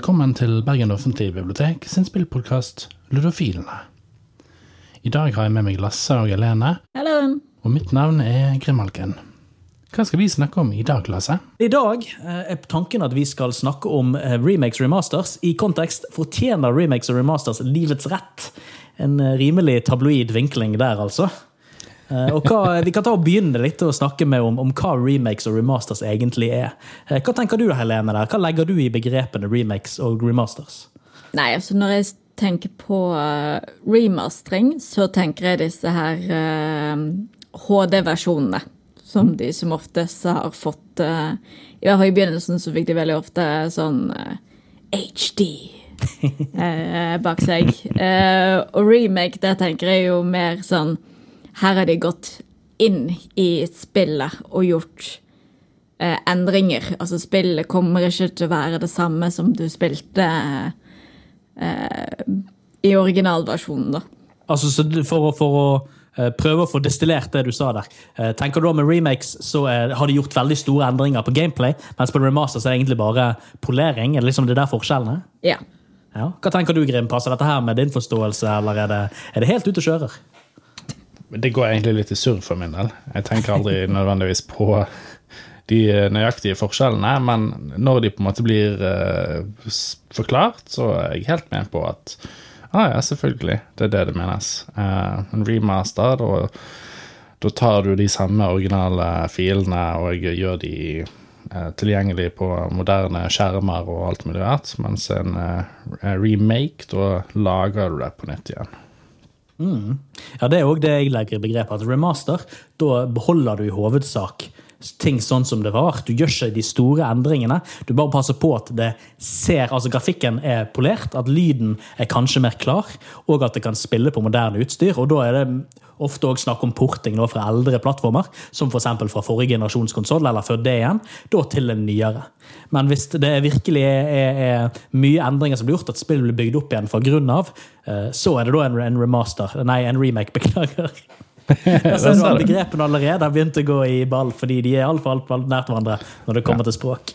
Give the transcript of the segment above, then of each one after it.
Velkommen til Bergen offentlige bibliotek sin spillpodkast Ludofilene. I dag har jeg med meg Lasse og Helene, Hello. og mitt navn er Grimalken. Hva skal vi snakke om i dag, Lasse? I dag eh, er tanken at vi skal snakke om eh, remakes og remasters. I kontekst fortjener remakes og remasters livets rett. En eh, rimelig tabloid vinkling der, altså. Eh, Og hva, Vi kan ta og begynne litt å snakke med om, om hva remakes og remasters egentlig er. Eh, Hva tenker du Helene der? Hva legger du i begrepene remakes og remasters? Nei, altså når jeg tenker på eh, remastering, så tenker jeg disse her uh, HD-versjonene. Som de som oftest har fått uh, I hvert fall i begynnelsen så fikk de veldig ofte sånn uh, HD eh, bak seg. Eh, og remake, der tenker jeg jo mer sånn Her har de gått inn i spillet og gjort eh, endringer. Altså, spillet kommer ikke til å være det samme som du spilte eh, i originalversjonen, da. Altså, så For, for å eh, prøve å få destillert det du sa der. eh, Tenker du da med remakes så er, har de gjort veldig store endringer på gameplay, mens på remasters er det egentlig bare polering? Er det liksom det der forskjellen er? Ja. Ja. Hva tenker du, Grim? Passer dette her med din forståelse, eller er det, er det helt ute og kjører? Det går egentlig litt i surr for min del. Jeg tenker aldri nødvendigvis på de nøyaktige forskjellene, men når de på en måte blir uh, forklart, så er jeg helt med på at ah, ja, selvfølgelig, det er det det menes. Uh, en remaster, da, da tar du de samme originale filene og gjør de uh, tilgjengelig på moderne skjermer og alt mulig rart, mens en remake, da lager du det på nytt igjen. Ja, Det er òg det jeg legger i begrepet. at Remaster, da beholder du i hovedsak ting sånn som det var. Du gjør ikke de store endringene. Du bare passer på at det ser, altså grafikken er polert, at lyden er kanskje mer klar, og at det kan spille på moderne utstyr. og Da er det ofte også snakk om porting fra eldre plattformer, som f.eks. fra forrige generasjons konsoll, eller før det igjen, da til en nyere. Men hvis det virkelig er, er, er mye endringer som blir gjort, at spillet blir bygd opp igjen fra grunn av, eh, så er det da en remaster, nei, en remake, beklager. Altså, sa du. begrepene allerede har begynt å gå i ball, fordi de er alt, nært hverandre når det kommer til språk.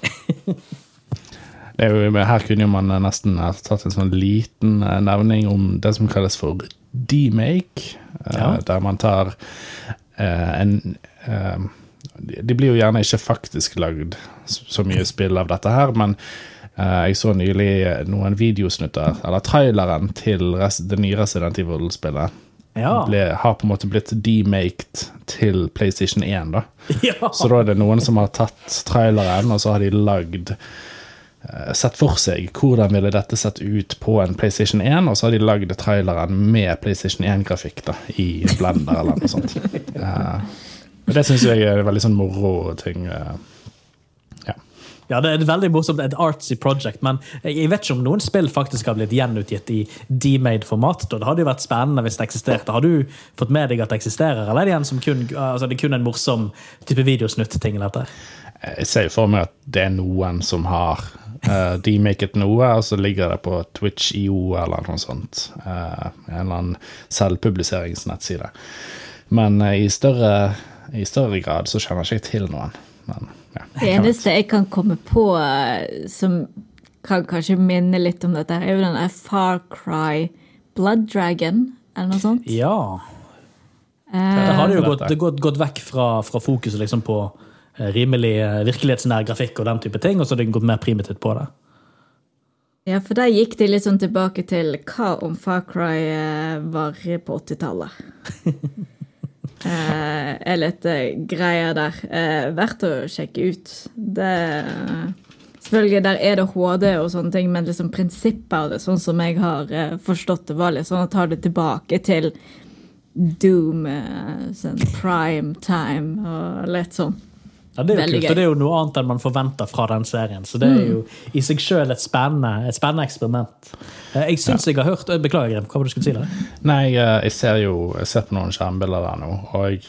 Er jo, her kunne man nesten tatt en sånn liten eh, nevning om det som kalles for demake, eh, Ja. der man tar eh, en eh, De blir jo gjerne ikke faktisk lagd så mye spill av dette her, men eh, jeg så nylig noen videosnutter, eller traileren til det nye Resident Evil-spillet. Ja. Ble, har på en måte blitt demaked til PlayStation 1, da. ja. Så da er det noen som har tatt traileren, og så har de lagd eh, Sett for seg hvordan ville dette sett ut på en PlayStation 1, og så har de lagd traileren med PlayStation 1-grafikk da, i Blender eller noe sånt. Uh, det syns jeg er en veldig sånn moro ting. eh. Ja, det er et veldig morsomt, et artsy project, men jeg vet ikke om noen spill faktisk har blitt gjenutgitt i demade-format. Det hadde jo vært spennende hvis det eksisterte. Har du fått med deg at det eksisterer, eller er det, kun, altså det er kun en morsom type videosnutt-ting? Jeg ser jo for meg at det er noen som har uh, demaket noe, og så ligger det på Twitch.io eller noe sånt. Uh, en eller annen selvpubliseringsnettside. Men uh, i, større, i større grad så kjenner jeg ikke til noen. Men, ja, Det eneste jeg kan komme på eh, som kan kanskje minne litt om dette, er jo den der Far Cry Blood Dragon, eller noe sånt. Ja. Eh, Det har jo gått, det gått, gått vekk fra, fra fokuset liksom på eh, rimelig virkelighetsnær grafikk og den type ting, og så har det gått mer primitivt på det. Ja, for der gikk de litt sånn tilbake til hva om Far Cry var på 80-tallet. eh, er litt eh, greier der. Eh, verdt å sjekke ut. Det Selvfølgelig, der er det HD og sånne ting, men liksom prinsippet sånn som jeg har eh, forstått det, var litt sånn å ta det tilbake til Doom, eh, sånn prime time og litt sånn. Ja, det er jo Veldig kult, gøy. og det er jo noe annet enn man forventer fra den serien. Så det er jo i seg sjøl et, et spennende eksperiment. Eh, Jeg syns jeg har hørt eh, Beklager, Grim, hva var det du skulle si der? Nei, eh, jeg ser jo jeg ser på noen skjermbilder der nå, og jeg,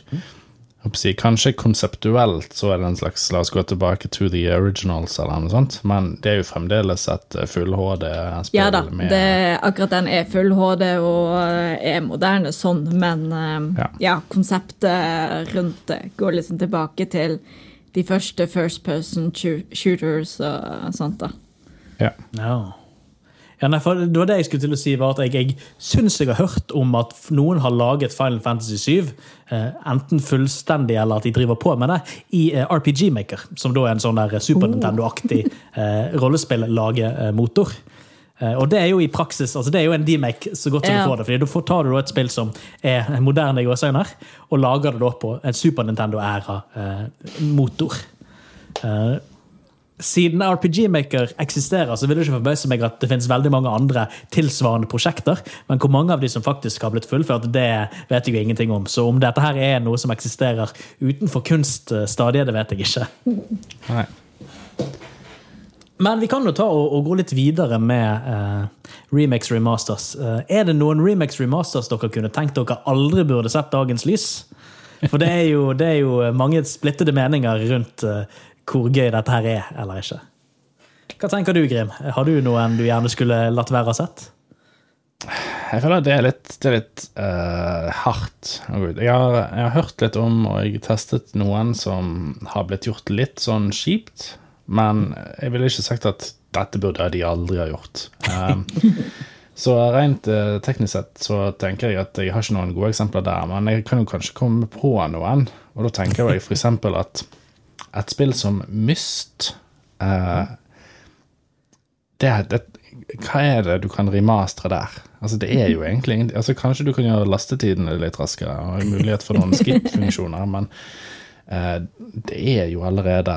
jeg kanskje konseptuelt så er det en slags La oss gå tilbake to the originals, eller noe sånt, men det er jo fremdeles et full HD-spill Ja da, med det, akkurat den er full HD og er moderne sånn, men Ja. ja. konseptet rundt det går liksom tilbake til de første first person shooters og sånt. da. Ja. No. Ja, nei, for det var det jeg skulle til å si, var at jeg, jeg syns jeg har hørt om at noen har laget Final Fantasy 7, eh, enten fullstendig eller at de driver på med det, i eh, RPG Maker, som da er en sånn der Super Nintendo-aktig eh, rollespill-lagemotor. Eh, og det er jo i praksis, altså det er jo en D-make så godt som Ja. du får det. fordi Da tar du da et spill som er moderne i gåseøyne, og lager det da på en Super Nintendo-æra-motor. Eh, siden RPG Maker eksisterer, så vil det ikke forbause meg at det finnes veldig mange andre tilsvarende prosjekter, men hvor mange av de som faktisk har blitt fullført, det vet jeg jo ingenting om. Så om dette her er noe som eksisterer utenfor kunststadiet, det vet jeg ikke. Nei. Men vi kan jo ta og, og gå litt videre med eh, remix remasters. Eh, er det noen remix remasters dere kunne tenkt dere aldri burde sett dagens lys? For det er jo, det er jo mange splittede meninger rundt eh, hvor gøy dette her er, eller ikke. Hva tenker du, Grim? Har du noen du gjerne skulle latt være å sett? Jeg føler det er litt, det er litt uh, hardt. Jeg har, jeg har hørt litt om, og jeg testet noen som har blitt gjort litt sånn kjipt. Men jeg ville ikke sagt at dette burde de aldri ha gjort. Um, så rent uh, teknisk sett så tenker jeg at jeg har ikke noen gode eksempler der, men jeg kan jo kanskje komme på noen. Og da tenker jeg f.eks. at et spill som Myst uh, det, det, hva er det du kan remastre der? Altså Det er jo egentlig altså Kanskje du kan gjøre lastetidene litt raskere og mulighet for noen skip-funksjoner, men uh, det er jo allerede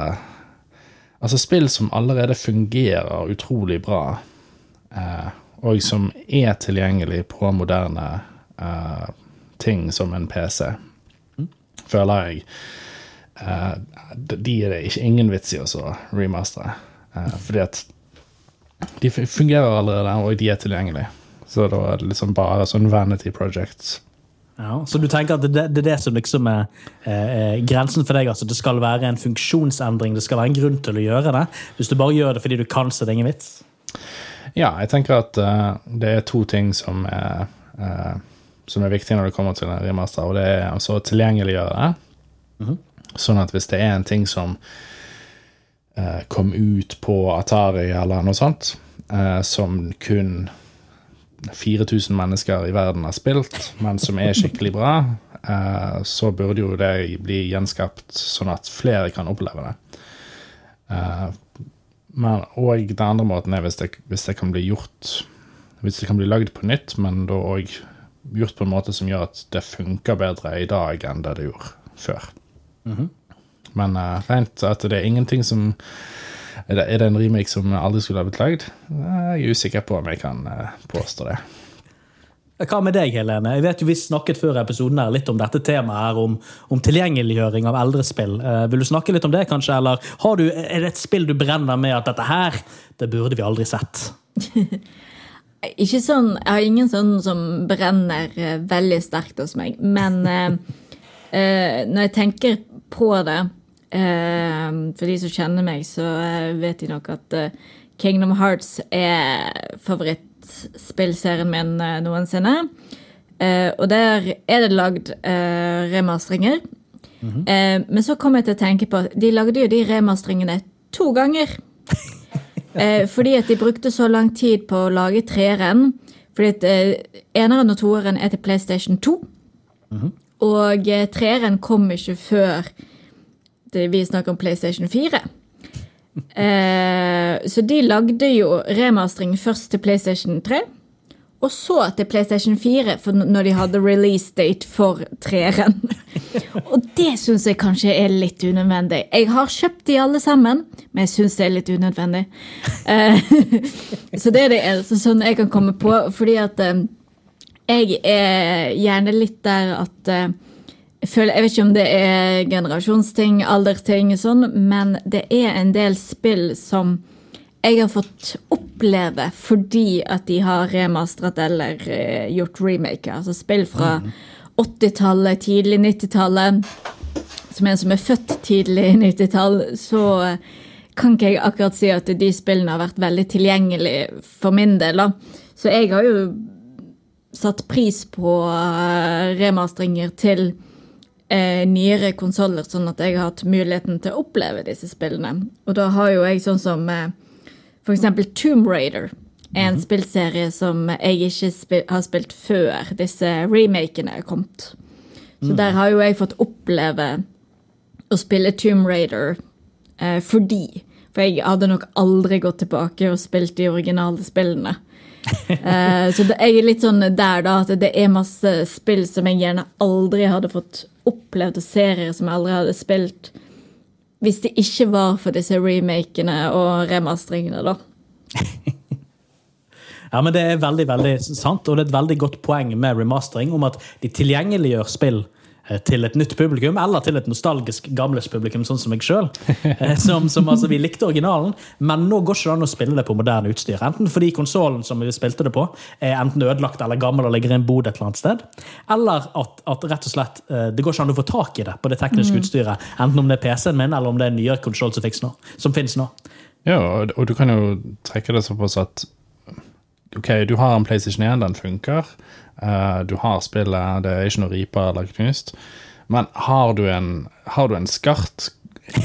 Altså spill som allerede fungerer utrolig bra, eh, og som er tilgjengelig på moderne eh, ting som en PC, føler jeg eh, De er det ikke ingen vits i å så remastere. Eh, fordi at de fungerer allerede, og de er tilgjengelige. Så da er det liksom bare sånn vanity projects. Ja, så du tenker at det, det er det som liksom er eh, grensen for deg? altså Det skal være en funksjonsendring, det skal være en grunn til å gjøre det. Hvis du bare gjør det fordi du kan, så er det ingen vits. Ja, jeg tenker at uh, det er to ting som er, uh, som er viktig når det kommer til en remaster, og det er altså å tilgjengeliggjøre det. Sånn at hvis det er en ting som uh, kom ut på Atari eller noe sånt, som kun 4000 mennesker i verden har spilt, men som er skikkelig bra, eh, så burde jo det bli gjenskapt sånn at flere kan oppleve det. Eh, men, og den andre måten er hvis det, hvis det kan bli gjort Hvis det kan bli lagd på nytt, men da òg gjort på en måte som gjør at det funker bedre i dag enn det det gjorde før. Men eh, rent at det er ingenting som er det, er det en remake som aldri skulle ha blitt lagd? Jeg er usikker på om jeg kan eh, påstå det. Hva med deg, Helene? Jeg vet jo Vi snakket før episoden her litt om dette temaet her, om, om tilgjengeliggjøring av eldre spill. Eh, vil du snakke litt om det, kanskje? Eller har du, er det et spill du brenner med at dette her, det burde vi aldri sett? Ikke sånn, Jeg har ingen sånn som brenner eh, veldig sterkt hos meg. Men eh, eh, når jeg tenker på det eh, For de som kjenner meg, så eh, vet de nok at eh, Kingdom Hearts er favorittspillserien min eh, noensinne. Eh, og der er det lagd remastringer. remasteringer. -hmm. men så kom jeg til å tenke på at de lagde jo de remasteringene to ganger. Eh, fordi at de brukte så lang tid på å lage treeren. Fordi at eh, eneren og toeren er til PlayStation 2. Og eh, treeren kom ikke før det vi snakker om PlayStation 4. Eh, så de lagde jo remastering først til PlayStation 3. Og så til PlayStation 4 for når de hadde release date for treeren. Og det syns jeg kanskje er litt unødvendig. Jeg har kjøpt de alle sammen, men jeg syns det er litt unødvendig. Eh, så det er det eneste sånn jeg kan komme på, fordi at eh, jeg er gjerne litt der at eh, jeg, føler, jeg vet ikke om det er generasjonsting, aldersting, sånn, men det er en del spill som jeg har fått oppleve fordi at de har remastret eller eh, gjort remake. Altså spill fra 80-tallet, tidlig 90-tallet. Som en som er født tidlig 90-tall, så eh, kan ikke jeg akkurat si at de spillene har vært veldig tilgjengelige for min del. da. Så jeg har jo satt pris på eh, remasteringer til eh, nyere konsoller, sånn at jeg har hatt muligheten til å oppleve disse spillene. Og da har jo jeg sånn som eh, for eksempel Tomb Raider. En spillserie som jeg ikke spil har spilt før disse remakene er kommet. Så der har jo jeg fått oppleve å spille Tomb Raider eh, fordi For jeg hadde nok aldri gått tilbake og spilt de originale spillene. Eh, så det, jeg er litt sånn der, da, at det er masse spill som jeg gjerne aldri hadde fått opplevd, og serier som jeg aldri hadde spilt hvis det ikke var for disse remakene og remasteringene, da. Ja, men Det er veldig veldig sant, og det er et veldig godt poeng med remastering om at de tilgjengeliggjør spill til et nytt publikum, eller til et nostalgisk gamlest publikum, sånn som meg sjøl. Som, som altså, vi likte originalen, men nå går ikke det an å spille det på moderne utstyr. Enten fordi konsollen som vi spilte det på, er enten ødelagt eller gammel og ligger i en bod et eller annet sted, eller at, at rett og slett eh, det går ikke an å få tak i det på det tekniske utstyret. Enten om det er PC-en min, eller om det er en nyere konsoll som, som finnes nå. Ja, og du kan jo trekke det såpass at Ok, du har en PlayStation 1, den funker. Uh, du har spillet, det er ikke noe riper eller knust. Men har du en, har du en skart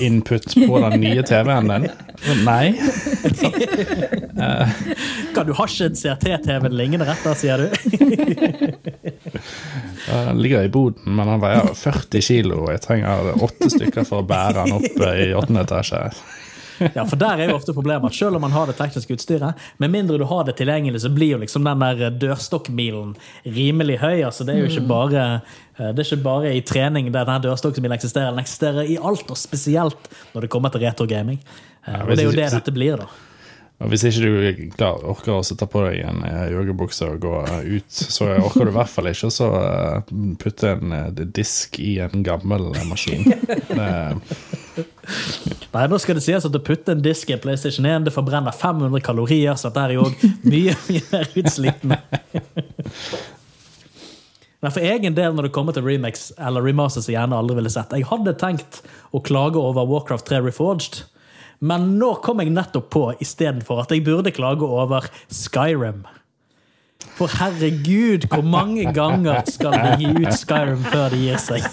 input på den nye TV-en din? Nei. Kan du ha ikke en CRT-TV liggende rett der, sier du? Den ligger i boden, men den veier 40 kilo. Jeg trenger åtte stykker for å bære den opp i åttende etasje. Ja, for der er jo ofte problemet at selv om man har det tekniske utstyret, med mindre du har det tilgjengelig, så blir jo liksom den der dørstokkmilen rimelig høy. altså Det er jo ikke bare, eh, det er ikke bare i trening der denne dørstokkmilen eksisterer. Den eksisterer i alt, og spesielt når det kommer til retrogaming. Eh, Og det er jo det dette blir, da. Og Hvis ikke du klar, orker å ta på deg en eh, joggebukse og gå ut, så orker du i hvert fall ikke å eh, putte en eh, disk i en gammel maskin. Det, Nei, nå skal det sies at Å putte en disk i en PlayStation 1 det forbrenner 500 kalorier, så dette er jo mye mye mer utslitende. Nei, For egen del, når det kommer til remakes eller remasters jeg gjerne aldri ville sett Jeg hadde tenkt å klage over Warcraft 3 Reforged, men nå kom jeg nettopp på istedenfor at jeg burde klage over Skyrim. For herregud, hvor mange ganger skal de gi ut Skyrim før de gir seg?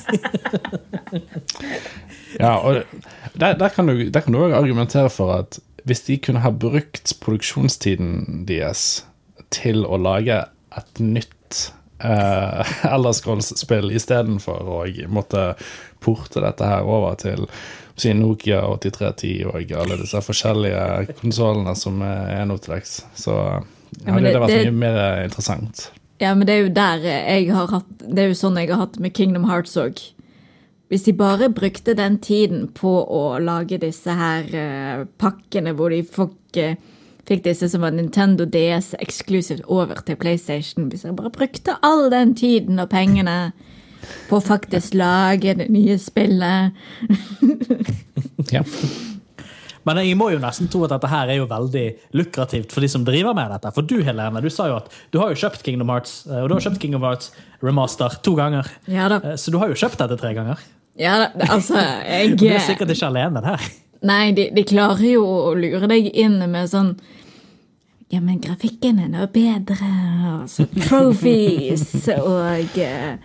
ja, og der, der kan du òg argumentere for at hvis de kunne ha brukt produksjonstiden deres til å lage et nytt uh, Elder Scrolls-spill istedenfor å måtte porte dette her over til si, Nokia 8310 og alle disse forskjellige konsollene som er nå til dags. Så Ja, hadde det, det, hadde vært det- mye mer interessant. Ja, men det er jo der jeg har hatt Det er jo sånn jeg har hatt med Kingdom Hearts òg. Hvis de bare brukte den tiden på å lage disse her uh, pakkene hvor de fikk, uh, fikk disse som var Nintendo DS eksklusivt over til PlayStation Hvis jeg bare brukte all den tiden og pengene på å faktisk lage det nye spillet Ja. Men jeg må jo nesten tro at dette her er jo veldig lukrativt for de som driver med dette. For du Helene, du sa jo at du har jo kjøpt Kingdom Hearts, eh, og du har kjøpt Kingdom Hearts Remaster to ganger. Ja. Eh, Så du har jo kjøpt dette tre ganger. Ja da, altså jeg Du er sikkert ikke alene der. Nei, de, de klarer jo å lure deg inn med sånn Ja, men grafikken er nå bedre, og så trophies, og eh,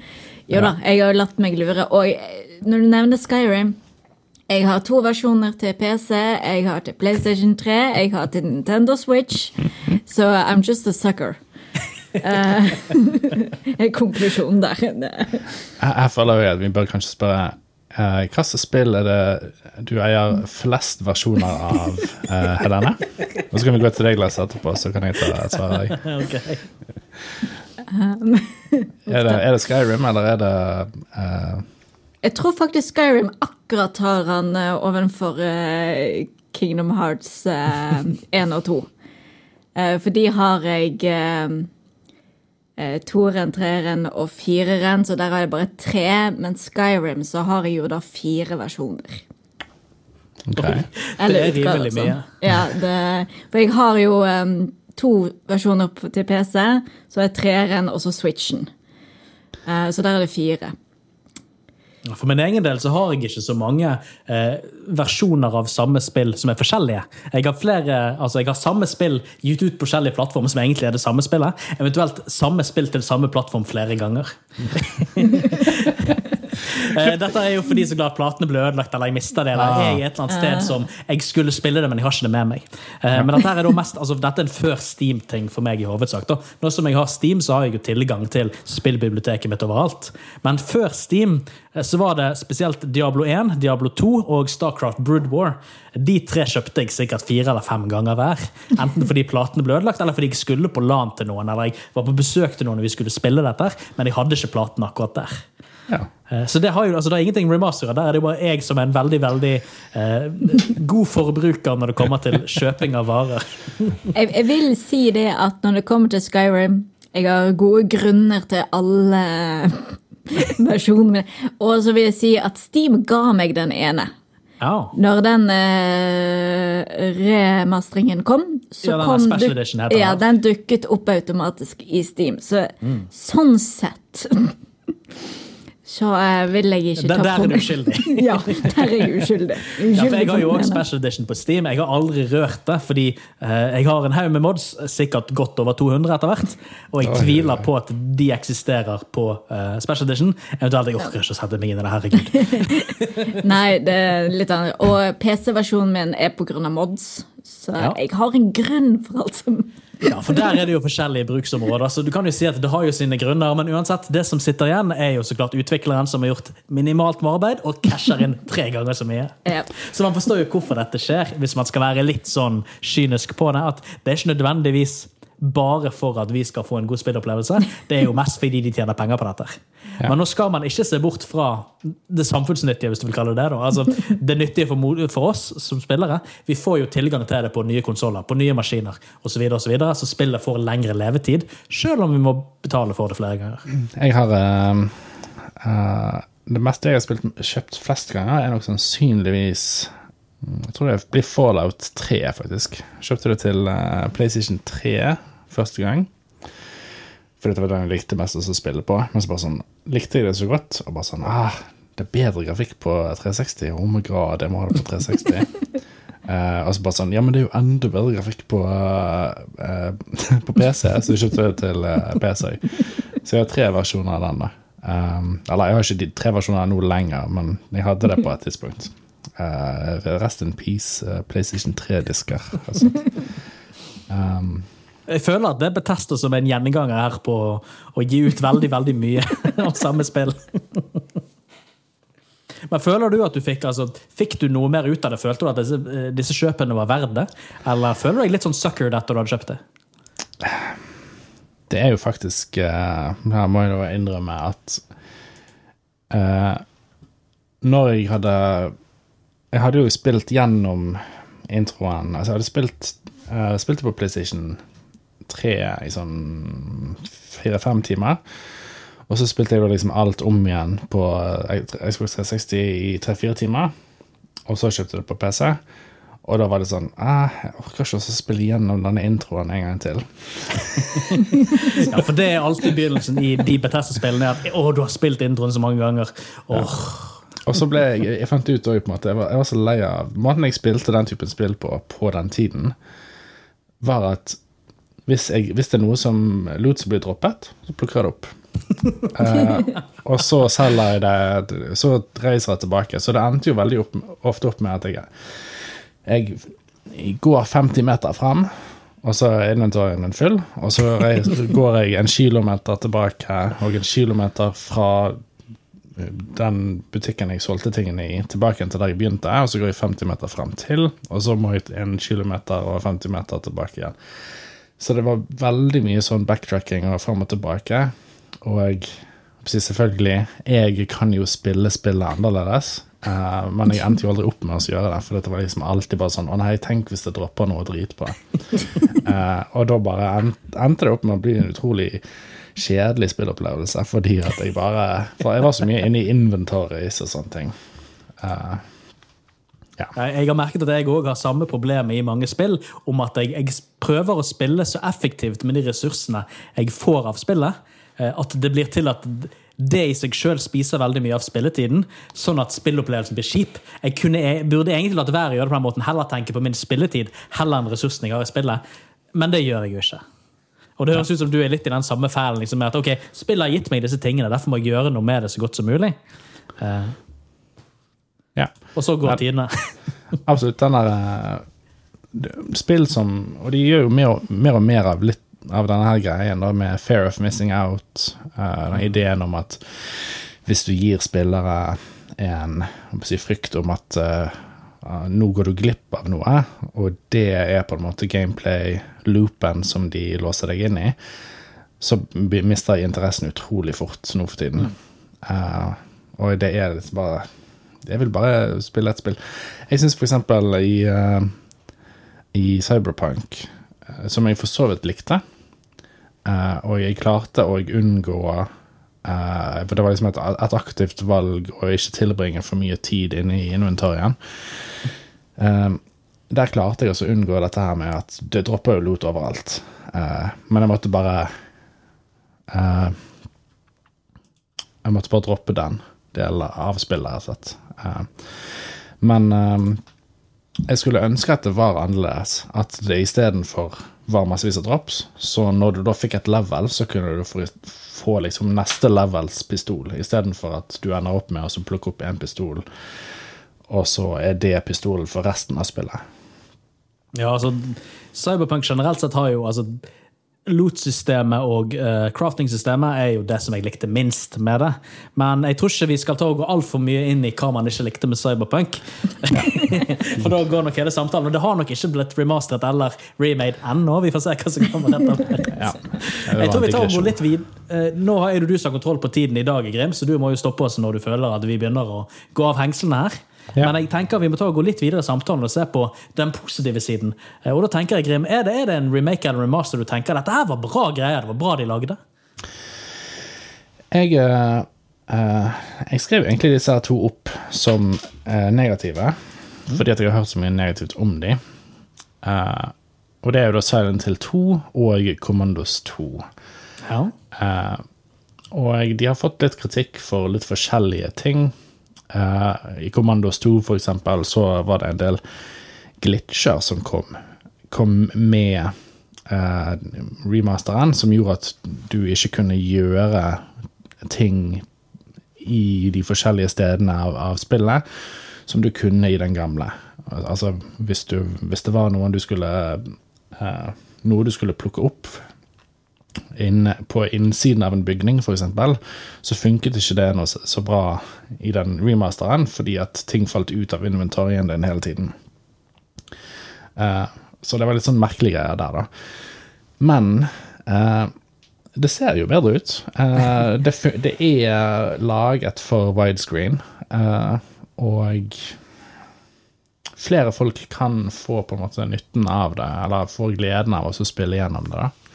Jo da, jeg har jo latt meg lure. Og eh, når du nevner Skyrim Jeg har to versjoner til PC, jeg har til PlayStation 3, jeg har til Nintendo Switch, så I'm just a sucker. Eh, er konklusjonen der. Jeg, jeg føler jo at vi bør kanskje spørre uh, hva slags spill er det du eier flest versjoner av, uh, Helene? Og så kan vi gå til deg, Lars, etterpå, så kan jeg ta et svar. Ok. Er det, er det Skyrim, eller er det uh... Jeg tror faktisk Skyrim akkurat har han uh, ovenfor uh, Kingdom Hearts uh, 1 og 2. Eh, for de har jeg uh, toeren, treeren og fireren, så der har jeg bare tre. Men Skyrim så har jeg jo da fire versjoner. Okay. Eller Det er utgaver, rimelig sånn. mye. Ja, det, for jeg har jo em, to versjoner til PC. Så er treeren og så Switchen. Eh, så der er det fire. For min egen del så har jeg ikke så mange eh, versjoner av samme spill som er forskjellige. Jeg har flere, altså jeg har samme spill gitt ut på forskjellige plattformer som egentlig er det samme spillet. Eventuelt samme spill til samme plattform flere ganger. Eh, Dette er jo fordi så glad platene ble ødelagt eller jeg mista det. Eller jeg er et eller annet sted som jeg skulle spille det, men jeg har ikke det med meg. Eh, Men dette, er da mest, altså, dette er en før Steam-ting for meg i hovedsak. Da. Nå som jeg har Steam, så har jeg jo tilgang til spillbiblioteket mitt overalt. Men før Steam eh, så var det spesielt Diablo 1, Diablo 2 og Starcraft Brood War. De tre kjøpte jeg sikkert fire eller fem ganger hver. Enten fordi platene ble ødelagt, eller fordi jeg skulle på LAN til noen, eller jeg var på besøk til noen når vi skulle spille dette, men jeg hadde ikke platene akkurat der. Ja. Eh, Så det, har jo, altså det er ingenting remasteret. Der er det bare jeg som er en veldig veldig eh, god forbruker når det kommer til kjøping av varer. Jeg, jeg vil si det at når det kommer til Skyrim Jeg har gode grunner til alle versjonene. Og så vil jeg si at Steam ga meg den ene. Oh. Når den eh, remastringen kom, så Ja, kom du duk-. Ja, den dukket opp automatisk i Steam. Så sånn sett så eh, vil jeg ikke Der, ta der på er du meg uskyldig. Ja, der er jeg uskyldig. Ja, jeg har jo òg. Special Edition på Steam. Jeg har aldri rørt det, fordi eh, jeg har en haug med mods, sikkert godt over 200 etter hvert. Og jeg tviler på at de eksisterer på eh, Special Edition. Eventuelt jeg orker ikke å sette meg inn i det. herregud. Nei, det er litt annet. Og PC-versjonen min er på grunn av mods. Så Ja. jeg har en grunn for alt som Ja, For der er det jo forskjellige bruksområder. så du kan jo si at Det har jo sine grunner, men uansett, det som sitter igjen, er jo så klart utvikleren som har gjort minimalt med arbeid og casher inn tre ganger så mye. Ja. Så man forstår jo hvorfor dette skjer, hvis man skal være litt sånn kynisk på det. At det er ikke nødvendigvis bare for at vi skal få en god spillopplevelse. Det er jo mest fordi de tjener penger på dette. Men nå skal man ikke se bort fra det samfunnsnyttige, hvis du vil kalle det det. Altså, det nyttige for, for oss som spillere. Vi får jo tilgang til det på nye konsoller, på nye maskiner osv. Så, videre, og så, videre, så spillet får lengre levetid, selv om vi må betale for det flere ganger. Jeg har uh, uh, Det meste jeg har spilt, kjøpt flest ganger, er nok sannsynligvis Jeg tror det blir Fallout 3, faktisk. Kjøpte det til eh, PlayStation 3 første gang. Fordi det var den jeg likte mest å spille på. Men så bare sånn, likte jeg det så godt. Og bare sånn ah, Det er bedre grafikk på 360. Oh my god, jeg må ha det på 360. uh, og så bare sånn Ja, men det er jo enda bedre grafikk på, uh, uh, på PC, så jeg kjøpte det til eh, PC. Så jeg har tre versjoner av den. da um, Eller jeg har ikke de tre versjonene nå lenger, men jeg hadde det på et tidspunkt. Uh, rest in peace, eh, PlayStation 3-disker. Altså. Um, Jeg føler at det betester som en gjenganger her på å gi ut veldig, veldig mye av samme spill. Men føler du at du fikk altså, Fikk du noe mer ut av det? Følte du at disse, eh, disse kjøpene var verdt det? Eller føler du deg litt sånn sucker etter du hadde kjøpt det? det er jo faktisk eh, Her må jeg da innrømme at uh, Når jeg hadde Jeg hadde jo spilt gjennom introen Altså, jeg hadde spilt uh, spilt på PlayStation 3 i sånn fire-fem timer. Og så spilte jeg da liksom alt om igjen på eh, Xbox 360 i tre-fire timer. Og så kjøpte jeg det på PC. Og da var det sånn Jeg orker ikke å spille gjennom denne introen en gang til. Ja, For det er alltid begynnelsen i de Bethesda-spillene. At å, du har spilt introen så mange ganger. Åh, Og så ble jeg Jeg fant ut også, på en måte jeg var, jeg var så lei av Måten jeg spilte den typen spill på på den tiden, var at hvis, jeg, hvis det er noe som lot som blir droppet, så plukker jeg det opp. uh, og så selger jeg det, så reiser jeg tilbake. Så det endte jo veldig opp, ofte opp med at jeg, jeg går 50 meter frem, og så er inventarien min full. Og så reis, går jeg en kilometer tilbake og en kilometer fra den butikken jeg solgte tingene i, tilbake til der jeg begynte, og så går jeg 50 meter frem til, og så må jeg en kilometer og 50 meter tilbake igjen. Så det var veldig mye sånn backtracking og frem og tilbake. Og jeg, selvfølgelig, jeg kan jo spille spillet annerledes, Uh, men jeg endte jo aldri opp med å gjøre det, for det var liksom alltid bare sånn Å nei, tenk hvis det dropper noe drit på. Uh, og da bare endte det opp med å bli en utrolig kjedelig spillopplevelse, fordi at jeg bare For jeg var så mye inne i inventories og sånne ting. Uh, Jeg jeg har merket at jeg òg har samme problem i mange spill, om at jeg, jeg prøver å spille så effektivt med de ressursene jeg får av spillet, eh, at det blir til at det i seg sjøl spiser veldig mye av spilletiden, sånn at spillopplevelsen blir kjip. Jeg, kunne, jeg burde egentlig latt være å gjøre det på den måten, heller tenke på min spilletid heller enn ressursene jeg har i spillet, men det gjør jeg jo ikke. Og det høres ut som du er litt i den samme fælen. Liksom, at ok, Spillet har gitt meg disse tingene, derfor må jeg gjøre noe med det så godt som mulig. Uh, Ja. og så går Ja. tidene. Absolutt. Den der eh, Spill som Og de gjør jo mer og mer, og mer av litt av denne her greien da, med fair of missing out. Uh, den ideen om at hvis du gir spillere en si, frykt om at ah, nå går du glipp av noe, og det er på en måte gameplay-loopen som de låser deg inn i, så mister jeg interessen utrolig fort nå for tiden. Eh, og det er liksom bare Jeg vil bare spille et spill. Jeg syns eksempel i, uh, i Cyberpunk, eh, som jeg for så vidt likte, og jeg klarte å unngå Uh, For det var liksom et, et aktivt valg å ikke tilbringe for mye tid inne i inventarien. Eh, der klarte jeg å unngå dette her med at det dropper jo lot overalt. Eh, men jeg måtte bare eh, Jeg måtte bare droppe den delen av spillet, rett og slett. Eh, men eh, jeg skulle ønske at det var annerledes. At det istedenfor var massevis av drops, så når du da fikk et level, så kunne du få, få liksom neste levels pistol, istedenfor at du ender opp med å plukke opp en pistol, og så er det pistolen for resten av spillet. Ja, altså, Cyberpunk generelt sett har jo altså, Loot-systemet og uh, crafting-systemet er jo det som jeg likte minst med det. Men jeg tror ikke vi skal ta og gå altfor mye inn i hva man ikke likte med Cyberpunk. For da går nok hele samtalen. Og det har nok ikke blitt remasteret eller remade ennå. Vi får se hva som kommer etter. Ja. Jeg tror vi tar og går litt vid. Uh, Nå er det du som har kontroll på tiden i dag, Grim, så du må jo stoppe oss når du føler at vi begynner å gå av hengslene her. Ja. Men jeg tenker vi må ta og gå litt videre i samtalen og se på den positive siden. Eh, Og da tenker jeg, Grim, er det, er det en remake eller remaster du tenker dette her var bra greier, det var bra de lagde? Jeg, eh, jeg skrev egentlig disse her to opp som uh, negative, fordi at jeg har hørt så mye negativt om dem. Uh, og det er jo da Silent Hill 2 og Commandos 2. Ja. Og de har fått litt kritikk for litt forskjellige ting. Eh, I Commandos 2 for eksempel, så var det en del glitcher som kom, kom med eh, remasteren, som gjorde at du ikke kunne gjøre ting i de forskjellige stedene av, av spillet som du kunne i den gamle. Altså hvis, du, hvis det var noen du skulle eh, Noe du skulle plukke opp inne på innsiden av en bygning, f.eks., så funket ikke det noe så bra i den remasteren, fordi at ting falt ut av inventarien din hele tiden. Eh, så det var litt sånn merkelige greier der, da. Men eh, det ser jo bedre ut. Eh, det, det er laget for widescreen, eh, og flere folk kan få på en måte nytten av det, eller få gleden av å spille gjennom det. da.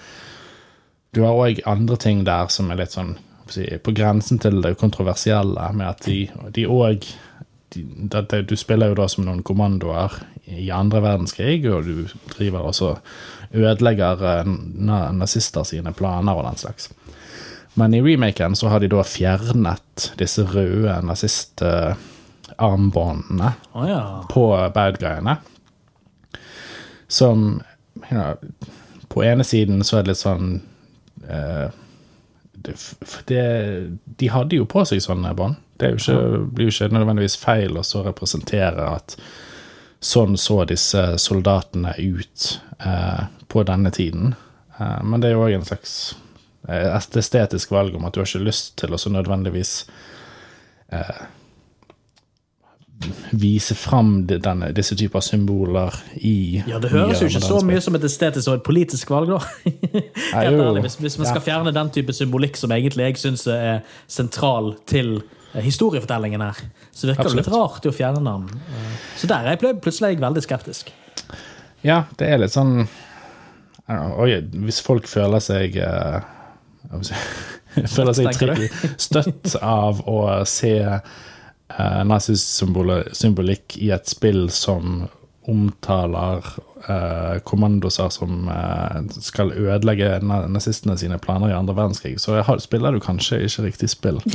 Du har òg andre ting der som er litt sånn på grensen til det kontroversielle, med at de òg Du spiller jo da som noen kommandoer i andre verdenskrig, og du driver også ødelegger eh, na- nazister sine planer og den slags. Men i remaken så har de da fjernet disse røde nazistarmbåndene oh, ja. på bad guyene. Som you know, På ene siden så er det litt sånn eh, det, det, De hadde jo på seg sånne bånd. Det jo ikke, blir jo ikke nødvendigvis feil å så representere at sånn så disse soldatene ut eh, på denne tiden. Eh, men det er jo òg en slags eh, et estetisk valg om at du har ikke lyst til å så nødvendigvis vise fram denne, disse typer symboler i Ja, Det høres jo ikke så mye som et estetisk og et politisk valg, da. Helt ærlig, hvis, hvis man skal fjerne den type symbolikk som egentlig jeg syns er sentral til eh, historiefortellingen her, så virker det litt rart å fjerne den. Eh, Så der er jeg plutselig veldig skeptisk. Ja, det er litt sånn know, Oi, hvis folk føler seg si, Føler seg støtt av å se uh, nazisymbolikk i et spill som omtaler eh, kommandoser som eh, skal ødelegge nazistene sine planer i andre verdenskrig, så har, spiller du kanskje ikke riktig spill.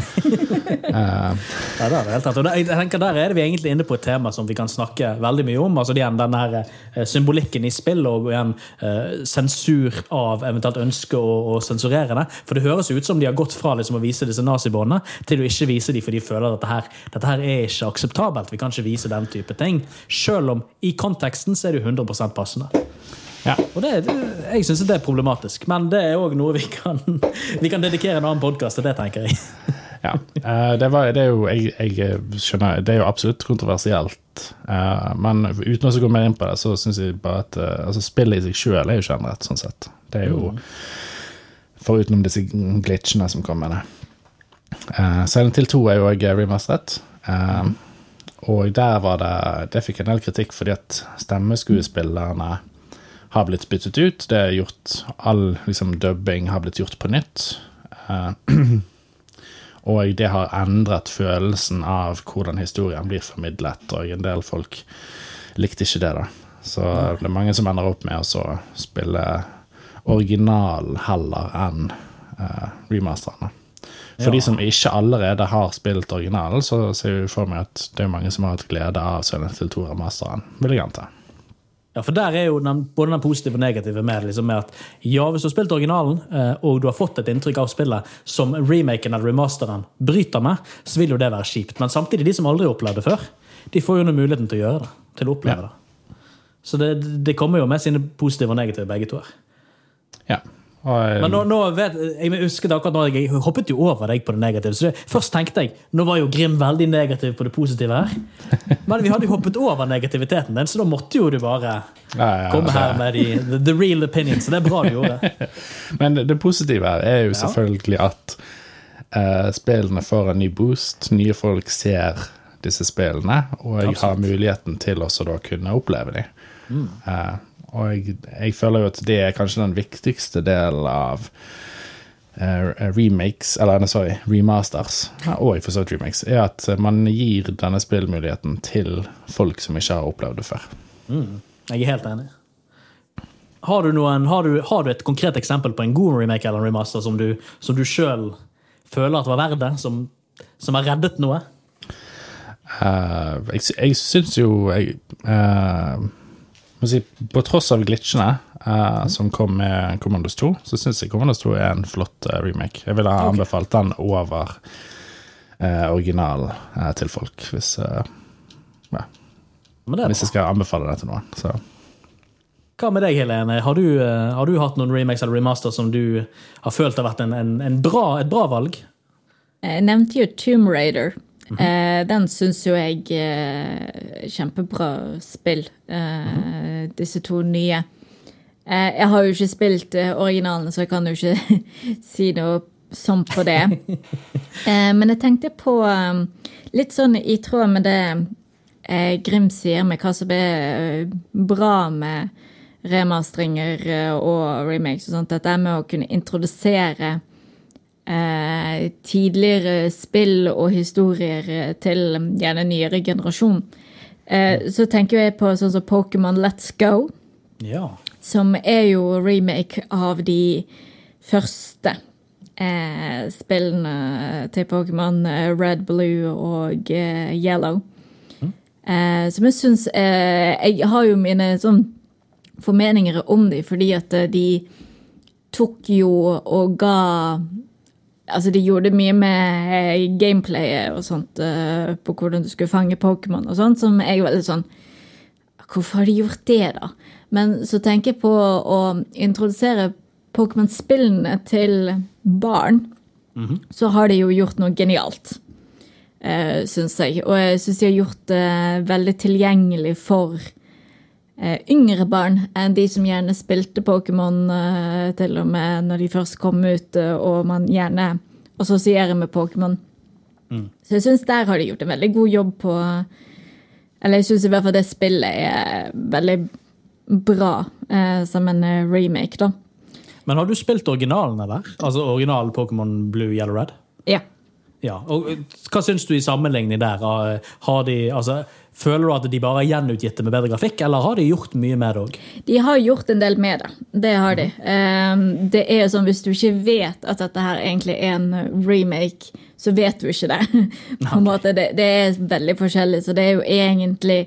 Ja, det er det helt rett. Og der- jeg tenker Der er det vi egentlig inne på et tema som vi kan snakke veldig mye om. altså igjen Den her eh, symbolikken i spill og igjen eh, sensur av eventuelt ønske å, å sensurere det. For det høres ut som de har gått fra liksom å vise disse nazibåndene til å ikke vise dem for de føler at dette her, dette her er ikke akseptabelt. Vi kan ikke vise den type ting. Selv om i konteksten så er det jo 100 passende. Ja. Og det, det- jeg syns det er problematisk, men det er òg noe vi kan, vi kan dedikere en annen podkast til det, tenker jeg. Ja. eh, det, var, det er jo jeg, jeg skjønner, det er jo absolutt kontroversielt. eh, men uten å gå mer inn på det, så syns jeg bare at eh, altså, spillet i seg sjøl er jo ikke endret, sånn sett. Det er jo Foruten disse glitchene som kommer med det. Uh, Silent Hill 2 er jo òg remasteret. eh, og der var det Det fikk en del kritikk fordi at stemmeskuespillerne har blitt byttet ut. Det er gjort All liksom, dubbing har blitt gjort på nytt. Uh, og det har endret følelsen av hvordan historien blir formidlet, og en del folk likte ikke det, da. Så det er mange som ender opp med å spille originalen heller enn uh, remasterne. For Ja. de som ikke allerede har spilt originalen, så ser vi for meg at det er mange som har hatt glede av Silent Hill 2-remasteren, vil jeg anta. Ja, for der er jo den, både den positive og negative med det. Liksom med at ja, Hvis du har spilt originalen, eh, og du har fått et inntrykk av spillet som remaken eller remasteren bryter med, så vil jo det være kjipt. Men samtidig, de som aldri har opplevd det før, de får jo nå muligheten til å gjøre det. Til å oppleve Ja. det. Så det, det kommer jo med sine positive og negative, begge to. her. Ja. Men nå, nå vet, jeg husket akkurat nå, jeg hoppet jo over deg på det negative. Så det, først tenkte jeg nå var jo Grim veldig negativ på det positive her. Men vi hadde jo hoppet over negativiteten din, så da måtte jo du bare ja, ja, komme altså, her med de, the, the real opinion. Så det er bra du gjorde. Men det, det positive her er jo selvfølgelig at uh, spillene får en ny boost. Nye folk ser disse spillene, og jeg har muligheten til også da kunne oppleve dem. Eh, og jeg, jeg føler jo at det er kanskje den viktigste delen av uh, remakes, eller sorry, remasters, og for så vidt remakes, er at man gir denne spillmuligheten til folk som ikke har opplevd det før. Jeg er helt enig. Har du, noen, har, du, har du et konkret eksempel på en god remake eller remaster som du, som du sjøl føler at var verdt det? Som, som har reddet noe? Uh, jeg, jeg syns jo jeg, må si, På tross av glitchene eh, som kom med Commandos 2, så syns jeg Commandos 2 er en flott uh, remake. Jeg ville ha anbefalt den over uh, originalen eh, til folk, hvis, eh, ja, Men det er hvis jeg skal anbefale det til noen. Så. Hva med deg, Helene? Har du, har du hatt noen remakes eller remaster som du har følt har vært en, en, en bra, et bra valg? Jeg nevnte jo Tomb Raider. Eh, den syns jo jeg eh, Kjempebra spill. Eh, Disse to nye. Eh, jeg har jo ikke spilt eh, originalen, så jeg kan jo ikke si noe sånn på det. Eh, men jeg tenkte på eh, litt sånn i tråd med det eh, Grim sier med hva som er bra med remasteringer eh, og remakes og sånt. Dette med å kunne introdusere eh, tidligere spill og historier eh, til mm, gjerne nyere generasjon. Eh, så tenker jeg på sånn som Pokémon Let's Go, Ja. som er jo remake av de første eh, spillene til Pokémon eh, Red, Blue og Yellow. Eh, som jeg syns eh, Jeg har jo mine sånn formeninger om de, fordi at de tok jo og ga Altså, de gjorde mye med eh, gameplayet og sånt eh, på hvordan du skulle fange Pokémon og sånt, som jeg var litt sånn Hvorfor har de gjort det, da? Men så tenker jeg på å introdusere Pokémon-spillene til barn. Så har de jo gjort noe genialt, uh, syns jeg. Og jeg syns de har gjort det veldig tilgjengelig for eh, yngre barn enn de som gjerne spilte Pokémon eh, til og med når de først kom ut, eh, og man gjerne assosierer med Pokémon. Så jeg syns der har de gjort en veldig god jobb på Eller jeg syns i hvert fall det spillet er veldig bra eh, som en eh, remake, da. Men har du spilt originalen, eller? Altså original Pokémon Blue, Yellow, Red? Ja. Ja, og Hva syns du i sammenligning der? Har de, altså, føler du at de bare har gjenutgitt det med bedre grafikk, eller har de gjort mye med det òg? De har gjort en del med det. Det har de. Ehm, det er jo sånn, Hvis du ikke vet at dette her egentlig er en remake, så vet du ikke det. På en måte, det, det er veldig forskjellig, så det er jo egentlig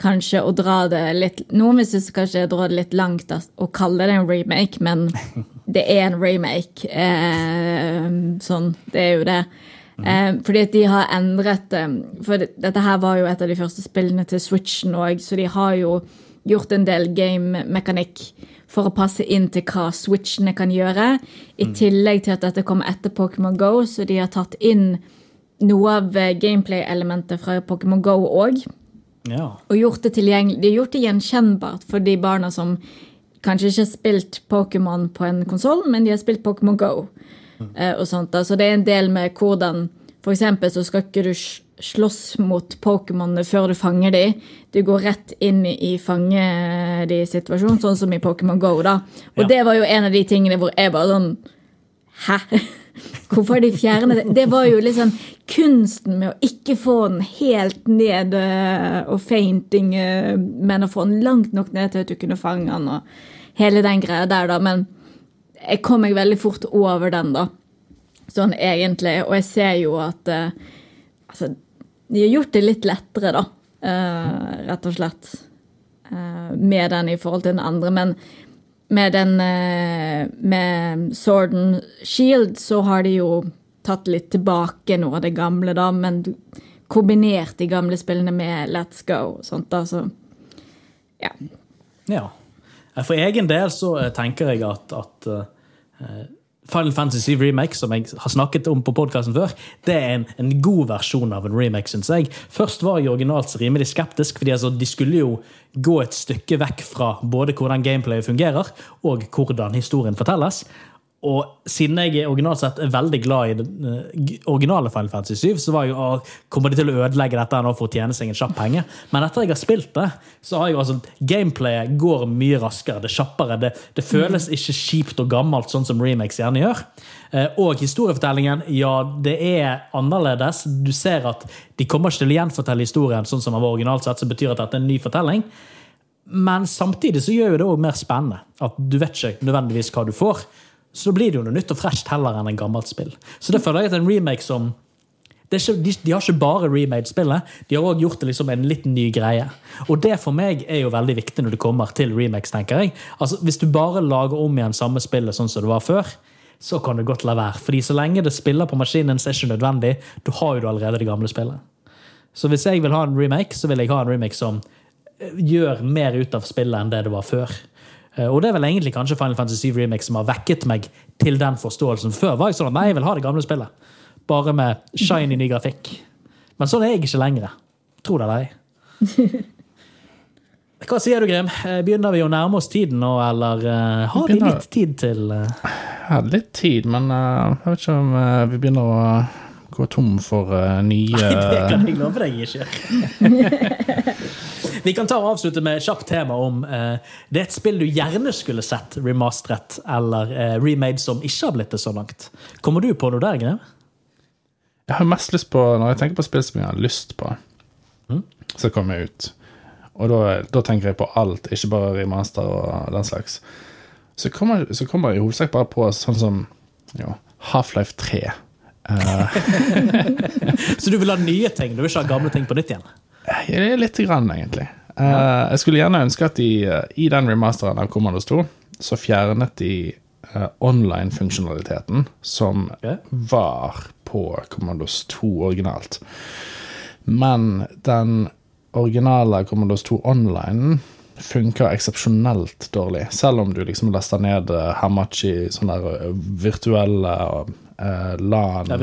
kanskje å dra det litt Noen vil synes kanskje å dra det litt langt å kalle det en remake, men det er en remake. Ehm, sånn, det er jo det. Eh, fordi at de har endret det, For dette her var jo et av de første spillene til Switchen òg, så de har jo gjort en del game-mekanikk for å passe inn til hva Switchene kan gjøre. I tillegg til at dette kom etter Pokémon Go, så de har tatt inn noe av eh, gameplay-elementet fra Pokémon Go òg Ja. og gjort det tilgjengelig. De har gjort det gjenkjennbart for de barna som kanskje ikke har spilt Pokémon på en konsoll, men de har spilt Pokémon Go. Eh, og sånt. Da. Så det er en del med hvordan For eksempel så skal ikke du slåss mot Pokémonene før du fanger dem. Du går rett inn i fange de-situasjonen, sånn som i Pokémon Go. da. Og Ja. det var jo en av de tingene hvor jeg bare sånn Hæ? Hvorfor har de fjernet det? Det var jo liksom kunsten med å ikke få den helt ned eh, og fainting, eh, men å få den langt nok ned til at du kunne fange den og hele den greia der, da. Men jeg kom meg veldig fort over den, da. Sånn egentlig. Og jeg ser jo at eh, Altså, de har gjort det litt lettere, da. eh, rett og slett. eh, med den i forhold til den andre. Men med den eh, med Sword and Shield så har de jo tatt litt tilbake noe av det gamle, da, men kombinert de gamle spillene med Let's Go og sånt, da, så ja. Ja. For egen del så eh, tenker jeg at, at eh, Final Fantasy Remake, som jeg har snakket om på podkasten før, det er en, en god versjon av en remake, syns jeg. Først var jeg originalt rimelig skeptisk, fordi altså, de skulle jo gå et stykke vekk fra både hvordan gameplayet fungerer, og hvordan historien fortelles. Og siden jeg originalt sett er veldig glad i den eh, originale Final Fantasy 7, så var jeg «Å, kommer de til å ødelegge dette nå for å tjene seg en kjapp penge? Men etter jeg har spilt det, så har jeg altså Gameplayet går mye raskere, det er kjappere. Det, det føles ikke kjipt og gammelt, sånn som remakes gjerne gjør. Eh, Og historiefortellingen, ja, det er annerledes. Du ser at de kommer ikke til å gjenfortelle historien sånn som den var originalt sett, som betyr at dette er en ny fortelling. Men samtidig så gjør jo det òg mer spennende. At du vet ikke nødvendigvis hva du får. Så blir det jo noe nytt og fresht heller enn en gammelt spill. Så det føler jeg at en remake som ikke, de, de har ikke bare remade spillet, de har òg gjort det liksom en litt ny greie. Og det for meg er jo veldig viktig når det kommer til remakes, tenker jeg. Altså, Hvis du bare lager om igjen samme spillet sånn som det var før, så kan du godt la være. Fordi så lenge det spiller på maskinen, så er det ikke nødvendig. Da har jo du allerede det gamle spillet. Så hvis jeg vil ha en remake, så vil jeg ha en remake som eh, gjør mer ut av spillet enn det det var før. Eh, Og det er vel egentlig kanskje Final Fantasy 7 Remake som har vekket meg til den forståelsen. Før var jeg sånn at nei, jeg vil ha det gamle spillet. Bare med shiny ny grafikk. Men sånn er jeg ikke lenger. Tro det eller ei. Hva sier du, Grim? Eh, Begynner vi å nærme oss tiden nå, eller uh, har vi Begynner- litt tid til uh... Jeg hadde litt tid, men uh, jeg vet ikke om vi begynner å gå tom for uh, nye Det kan jeg love deg ikke. Vi kan ta og avslutte med et kjapt tema om uh, det er et spill du gjerne skulle sett remasteret eller uh, remade som ikke har blitt det så langt. Kommer du på noe der, Grev? Jeg har mest lyst på, Når jeg tenker på spill som jeg har lyst på, så kommer jeg ut. Og da, da tenker jeg på alt, ikke bare remaster og den slags. Så kommer, så kommer jeg i hovedsak bare på sånn som ja, Half-Life 3. Så du vil ha nye ting? Du vil ikke ha gamle ting på nytt igjen? Eh, Litt grann, egentlig. Uh, jeg skulle gjerne ønske at de uh, i den remasteren av Commandos 2 så fjernet de uh, online-funksjonaliteten som okay. var på Commandos 2 originalt. Men den originale Commandos 2 online funker eksepsjonelt dårlig. Selv om du liksom laster ned eh, Hamachi, sånne eh, virtuelle eh, LAN Ja,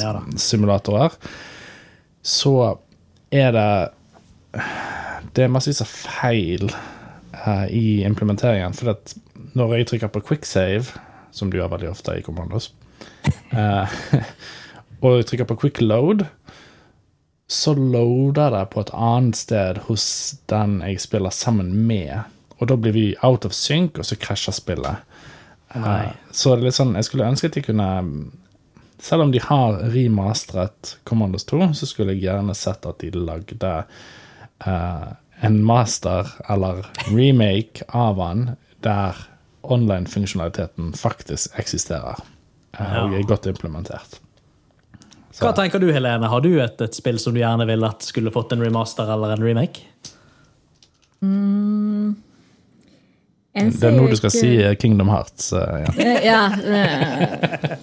ja simulatorer, så er det Det er massevis av feil uh, i implementeringen. For at når jeg trykker på quicksave, som du gjør veldig ofte i Commandos, uh, og jeg trykker på quick load, så loader det på et annet sted hos den jeg spiller sammen med. Og da blir vi out of sync, og så krasjer spillet. Eh, Så det er litt sånn, jeg skulle ønske at de kunne selv om de har remastret Commandos 2, så skulle jeg gjerne sett at de lagde uh, en master eller remake av han der online-funksjonaliteten faktisk eksisterer Uh, og er godt implementert. Hva tenker du, Helene? Har du et, et spill som du gjerne ville at skulle fått en remaster eller en remake? En Det er nå du skal ikke- si eh, Kingdom Hearts. eh, ja. Ja. uh,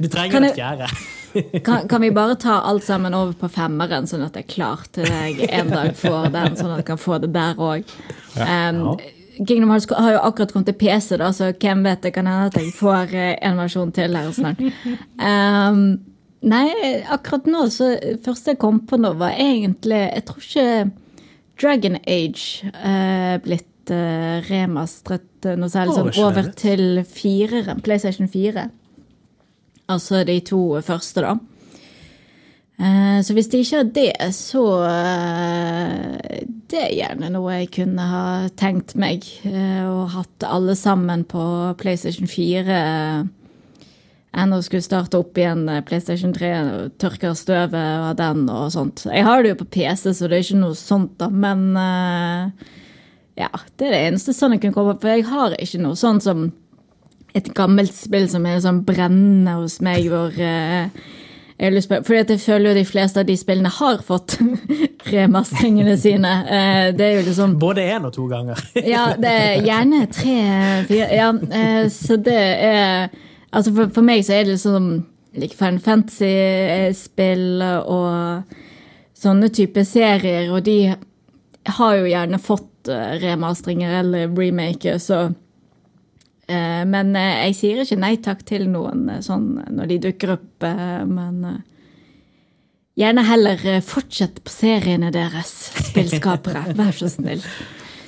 Du trenger jeg- fjerde. Kan, kan vi bare ta alt sammen over på femmeren, sånn at jeg er klar til jeg en dag får den, sånn at jeg kan få det der òg? Um, Kingdom Hearts har jo akkurat kommet til PC, da, så hvem vet, det kan hende at jeg får eh, en versjon til her snart. Um, nei, akkurat nå, så første jeg kom på nå, var egentlig Jeg tror ikke Dragon Age uh, blitt uh, remastret eh, noe særlig sånn over det. til fireren, PlayStation 4. Altså de to første, da. Uh, Så hvis de ikke har det, så eh, Det er gjerne noe jeg kunne ha tenkt meg. eh, Og hatt alle sammen på PlayStation 4 eh, enn å skulle starte opp igjen eh, PlayStation 3 og tørke støvet av den og sånt. Jeg har det jo på PC, så det er ikke noe sånt, da, men eh, ja, det er det eneste sånn jeg kunne komme på. For jeg har ikke noe sånn som et gammelt spill som er sånn brennende hos meg, hvor uh, jeg har lyst på Fordi jeg føler jo de fleste av de spillene har fått remastringene sine. Eh, det er jo liksom Både én og to ganger. ja, det er gjerne tre, fire Ja, eh, så det er Altså, for, for meg så er det liksom like Fan Fantasy-spill og sånne type serier, og de har jo gjerne fått remasteringer eller remaker, så eh, Men eh, jeg sier ikke nei takk til noen eh, sånn når de dukker opp, eh, men eh, Gjerne heller eh, fortsett på seriene deres, spillskapere. Vær så snill.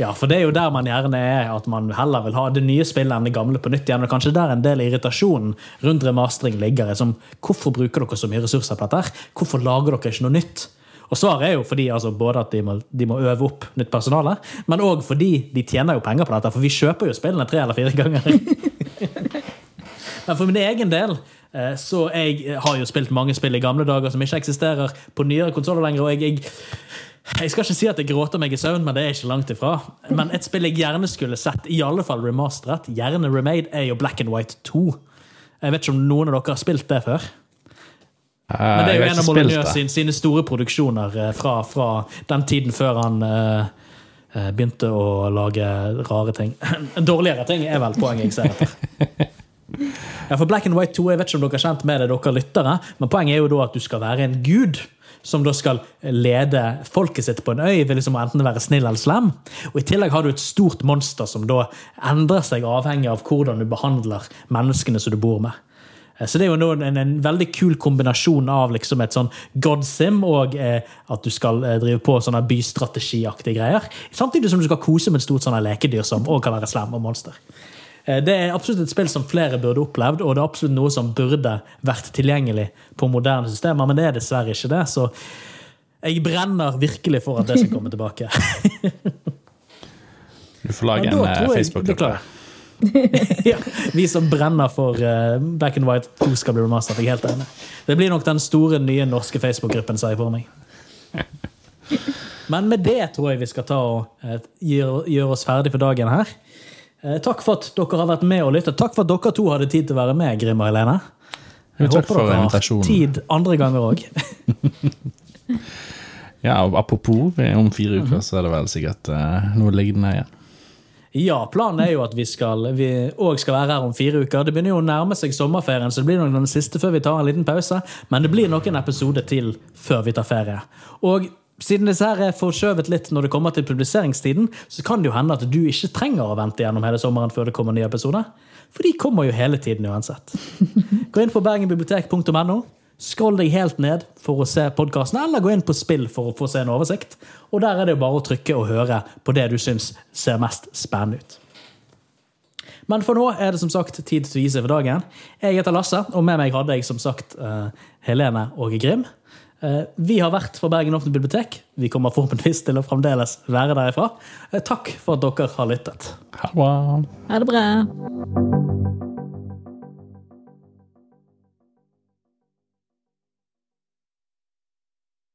Ja, for det er jo der man gjerne er, at man heller vil ha det nye spillet enn det gamle på nytt igjen. Og kanskje der en del irritasjon rundt remastering ligger. er Som, hvorfor bruker dere så mye ressurser på dette? Hvorfor lager dere ikke noe nytt? Og svaret er jo fordi altså, både at de må, de må øve opp nytt personale, men òg fordi de tjener jo penger på dette. For vi kjøper jo spillene tre eller fire ganger. Men for min egen del eh, så jeg har jo spilt mange spill i gamle dager som ikke eksisterer på nyere konsoller lenger. og jeg, jeg jeg skal ikke si at jeg gråter meg i søvn, men det er ikke langt ifra. Men et spill jeg gjerne skulle sett, i alle fall remasteret, gjerne remade, er jo Black and White 2. Jeg vet ikke om noen av dere har spilt det før? Eh, Men det er jo en av Molyneux det. sine, store produksjoner eh, fra, fra den tiden før han eh, begynte å lage rare ting. Dårligere ting er vel poenget jeg ser etter. Ja, for Black and White 2, jeg vet ikke om dere er kjent med det, dere lyttere, men poenget er jo da at du skal være en gud. Som da skal lede folket sitt på en øy ved liksom enten være snill eller slem. Og I tillegg har du et stort monster som da endrer seg avhengig av hvordan du behandler menneskene som du bor med. Eh, Så det er jo nå en, en veldig kul kombinasjon av liksom et sånn God Sim og eh, at du skal eh, drive på sånne bystrategiaktige greier. Samtidig som du skal kose med et stort sånne lekedyr som også kan være slem og monster. Eh, Det er absolutt et spill som flere burde opplevd, og det er absolutt noe som burde vært tilgjengelig på moderne systemer, men det er dessverre ikke det. Så jeg brenner virkelig for at det skal komme tilbake. Du får lage en Facebook-gruppe. ja, vi som brenner for uh, Back and White 2 skal bli remastert. Jeg er helt enig. Det blir nok den store, nye norske Facebook-gruppen, sa jeg for meg. Men med det tror jeg vi skal ta og uh, gjøre, gjør oss ferdig for dagen her. Uh, takk for at dere har vært med og lyttet. Takk for at dere to hadde tid til å være med, Grim og Helene. Jeg takk håper dere har tid andre ganger òg. Ja, og apropos, om fire uker så er det vel sikkert noe liggende igjen. Ja, planen er jo at vi skal vi òg skal være her om fire uker. Det begynner jo å nærme seg sommerferien, så det blir nok den siste før vi tar en liten pause. Men det blir nok en episode til før vi tar ferie. Og siden disse her er forskjøvet litt når det kommer til publiseringstiden, så kan det jo hende at du ikke trenger å vente gjennom hele sommeren før det kommer nye episoder. For de kommer jo hele tiden uansett. Gå inn på bergenbibliotek.no. Skroll deg helt ned for å se podkasten, eller gå inn på spill for å få se en oversikt. Og der er det jo bare å trykke og høre på det du syns ser mest spennende ut. Men for nå er det som sagt tid til å gi seg for dagen. Jeg heter Lasse, og med meg hadde jeg som sagt eh, Helene og Grim. Eh, vi har vært fra Bergen offentlige bibliotek. Vi kommer forhåpentligvis til å fremdeles være derifra. Eh, takk for at dere har lyttet. Ha det bra. Ha det bra.